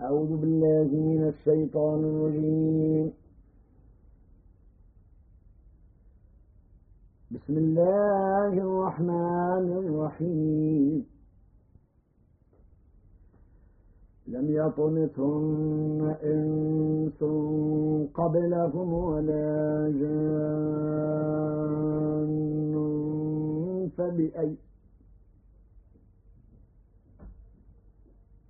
أعوذ بالله من الشيطان الرجيم. بسم الله الرحمن الرحيم. لم يطمثن إنس قبلهم ولا جان. فبأي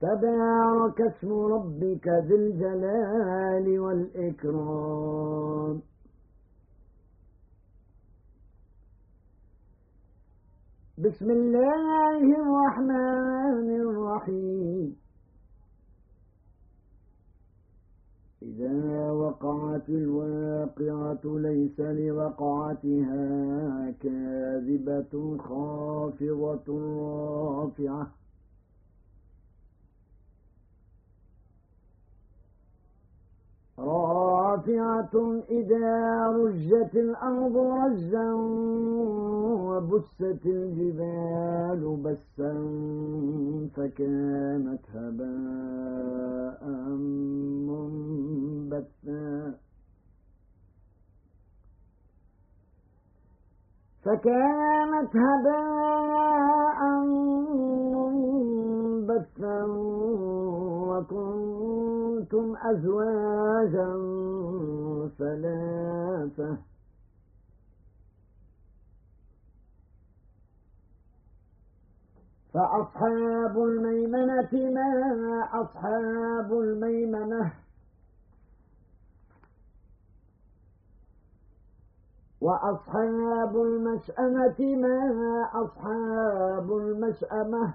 تبارك اسم ربك ذي الجلال والإكرام. بسم الله الرحمن الرحيم. إذا وقعت الواقعة ليس لوقعتها كاذبة خافضة رافعة. إذا رجت الأرض رجا وبست الجبال بسا فكانت هباء منبثا فكانت هباء منبثا وكنتم أزواجا ثلاثة فأصحاب الميمنة ما أصحاب الميمنة وأصحاب المشأمة ما أصحاب المشأمة.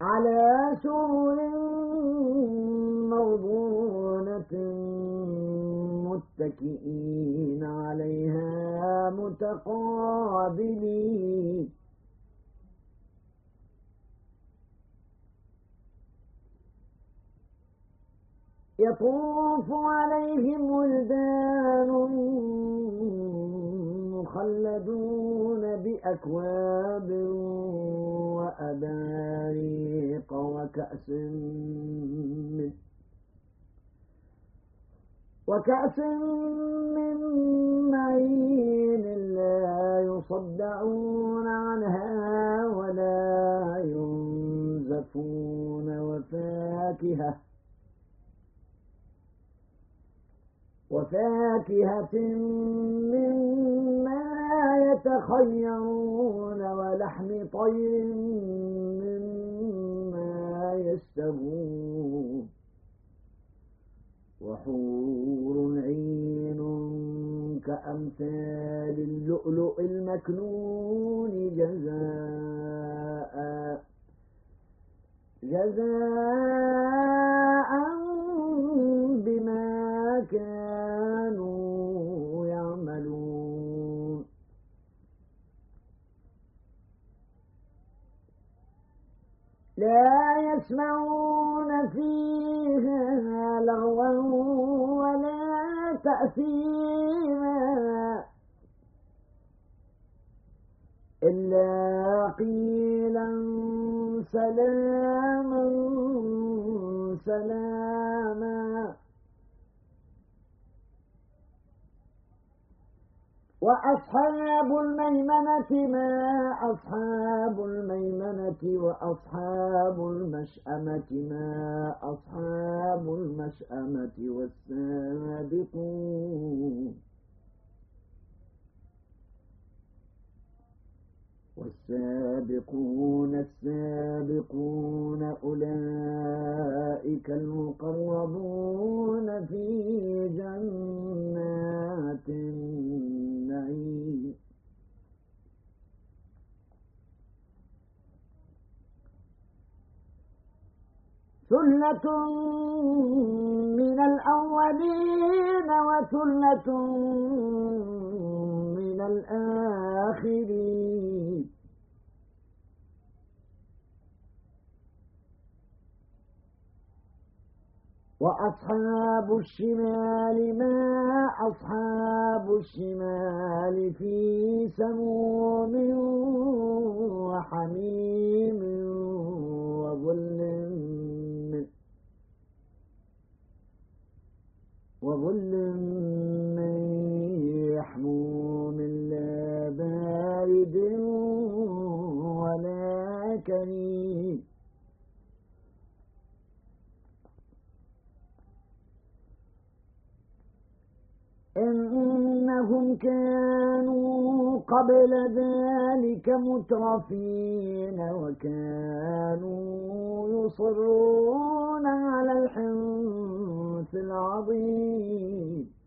على سرر موضونة متكئين عليها متقابلين. يطوف عليهم ولدان مخلدون بأكواب وأباريق وكأس من وكأس من معين لا يصدعون عنها ولا ينزفون وفاكهة وفاكهة مما يتخيرون ولحم طير مما يشتهون وحور عين كأمثال اللؤلؤ المكنون جزاء جزاء يسمعون فيها لغوا ولا تأثيما إلا قيلا سلاما سلاما. وأصحاب الميمنة ما أصحاب الميمنة وأصحاب المشأمة ما أصحاب المشأمة والسابقون. والسابقون السابقون أولئك المقربون في جنات النعيم ثلة من الأولين وثلة من الآخرين. وأصحاب الشمال ما أصحاب الشمال في سموم وحميم وظل وظل إنهم كانوا قبل ذلك مترفين وكانوا يصرون على الحنث العظيم.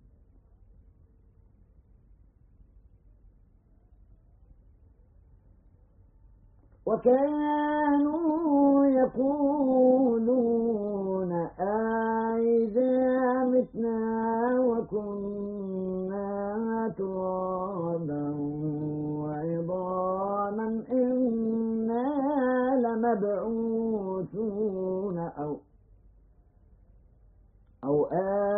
وكانوا يقولون أئذا متنا لمبعوثون أو أو آباؤنا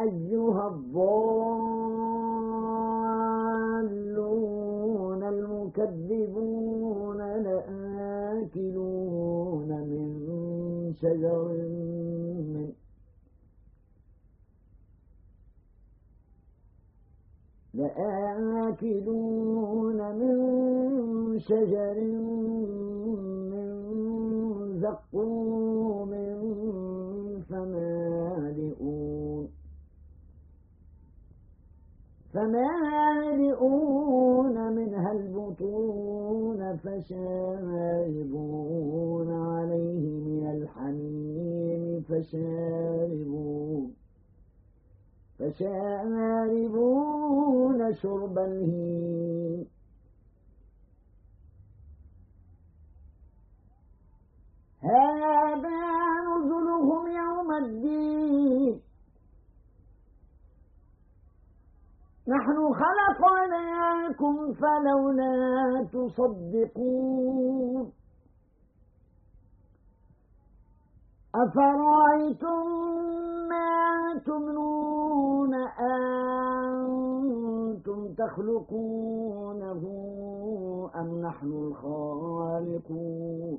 أيها الضالون المكذبون لآكلون من شجر من لآكلون من شجر من زقوم فمالئون فمالئون منها البطون فشاربون عليه من الحميم فشاربون فشاربون شرب الهيم. هذا نزلهم يوم الدين. نحن خلقناكم فلولا تصدقون. أفرأيتم ما تمنون أنتم تخلقونه أم نحن الخالقون؟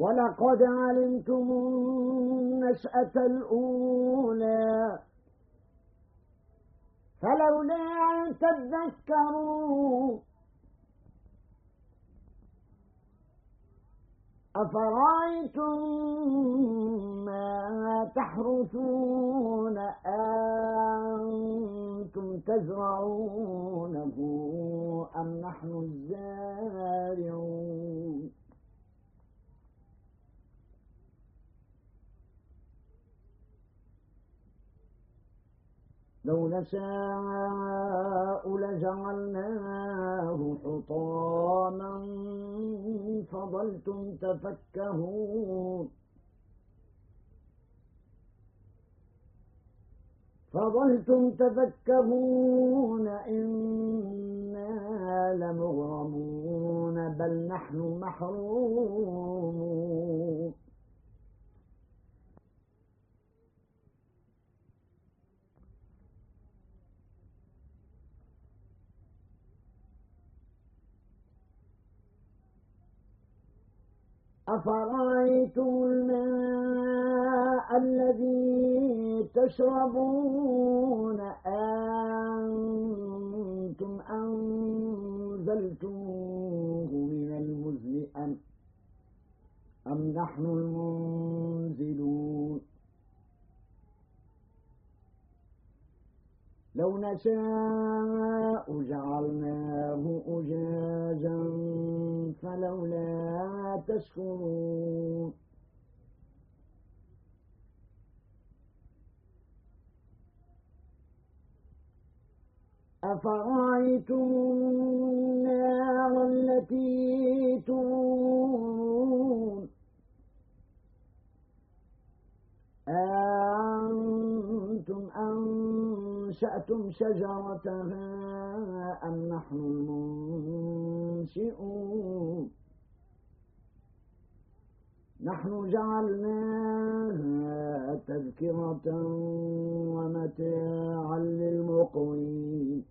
ولقد علمتم النشأة الأولى. فلولا أن تذكروا أفرأيتم ما تحرثون؟ أنتم تزرعونه أم نحن الزارعون؟ لو نشاء لجعلناه حطاما فظلتم تفكهون. فظلتم تفكهون إنا لمغرمون بل نحن محرومون. أفرأيتم الماء الذي تشربون؟ أنتم أنزلتموه من المزن أم, أم نحن المنزلون؟ لو نشاء جعلناه أجاجا فلولا تشكرون. أفرأيتم النار التي ترون أنتم أنشأتم شجرتها أم نحن المنشئون نحن جعلناها تذكرة ومتاعا للمقوين.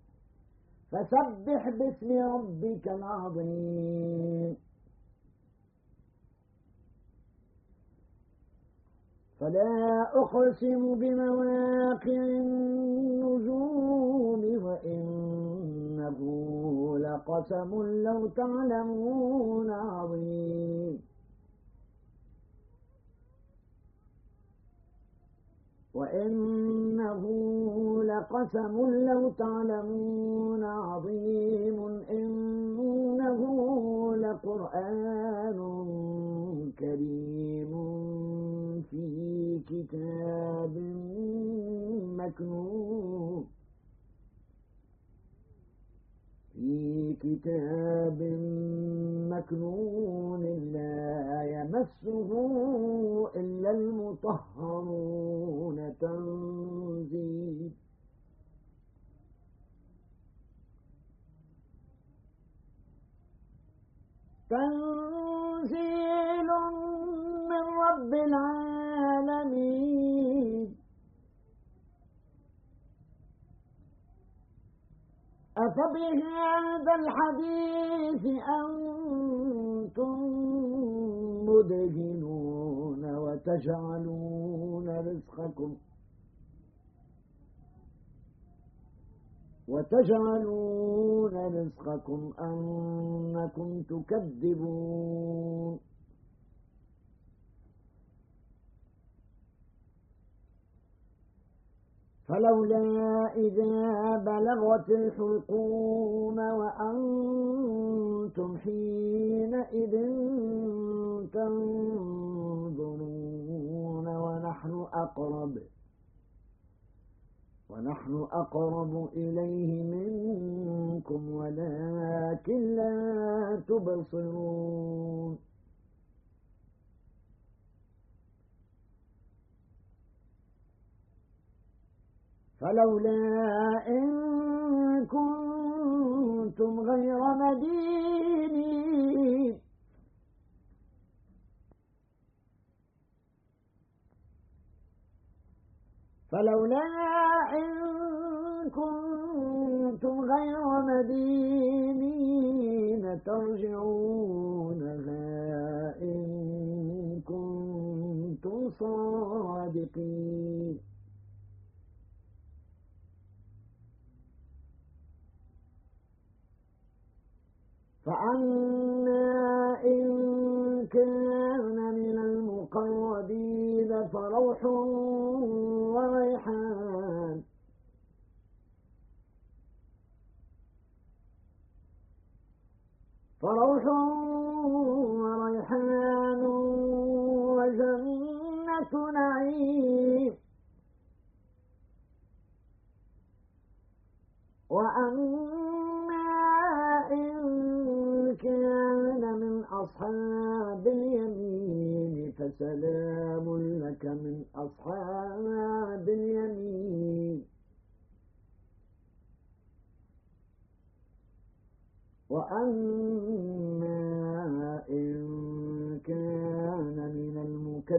فسبح باسم ربك العظيم. فلا أقسم بمواقع النجوم وإنه لقسم لو تعلمون عظيم. وإنه لقسم لو تعلمون عظيم. إنه لقرآن كريم في كتاب مكنون. في كتاب مكنون لا يمسه إلا المطهرون تنزيل. تنزيل من رب العالمين. أفبهذا الحديث أنتم مدهنون وتجعلون رزقكم وتجعلون رزقكم أنكم تكذبون فلولا إذا بلغت الحلقوم وأنتم حينئذ تنظرون ونحن أقرب ونحن أقرب إليه منكم ولكن لا تبصرون. فلولا إن كنتم غير مدينين. فلولا إن كنتم غير مدينين ترجعونها إن كنتم صادقين. فأما إن كان من المقربين فروح وريحان. فروح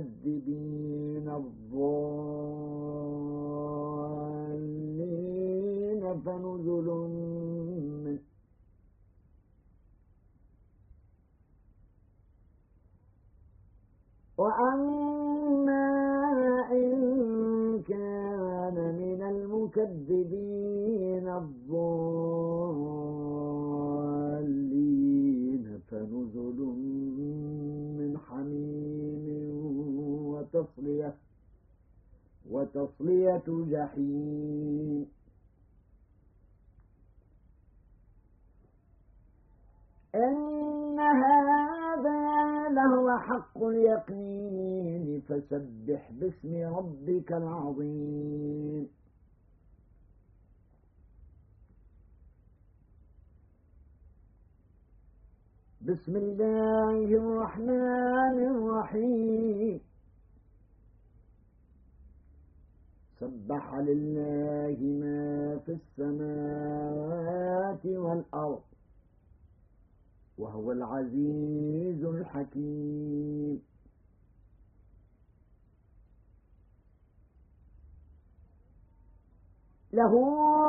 المكذبين الضالين فنزل وتصلية جحيم إن هذا لهو حق اليقين فسبح باسم ربك العظيم. بسم الله الرحمن الرحيم. سبح لله ما في السماوات والأرض وهو العزيز الحكيم. له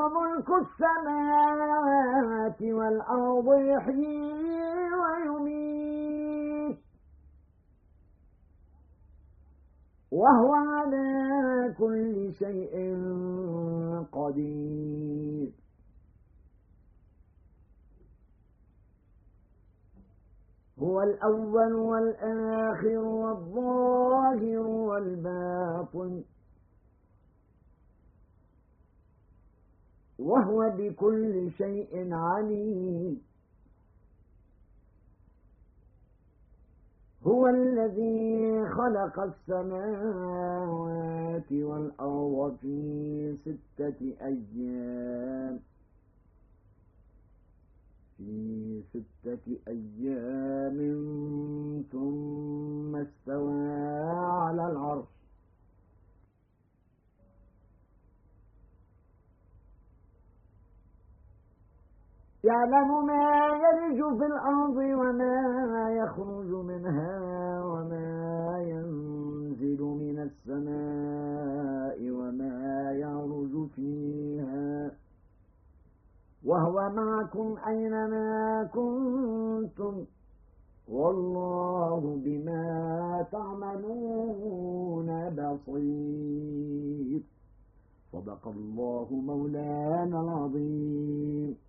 ملك السماوات والأرض يحيي ويميت. وهو على كل شيء قدير. هو الأول والآخر والظاهر والباطن. وهو بكل شيء عليم. هو الذي خلق السماوات والأرض في ستة أيام. في ستة أيام ثم استوى على العرش. يعلم ما يلج في الأرض وما يخرج منها وما ينزل من السماء وما يعرج فيها. وهو معكم أينما كنتم. والله بما تعملون بصير. صدق الله مولانا العظيم.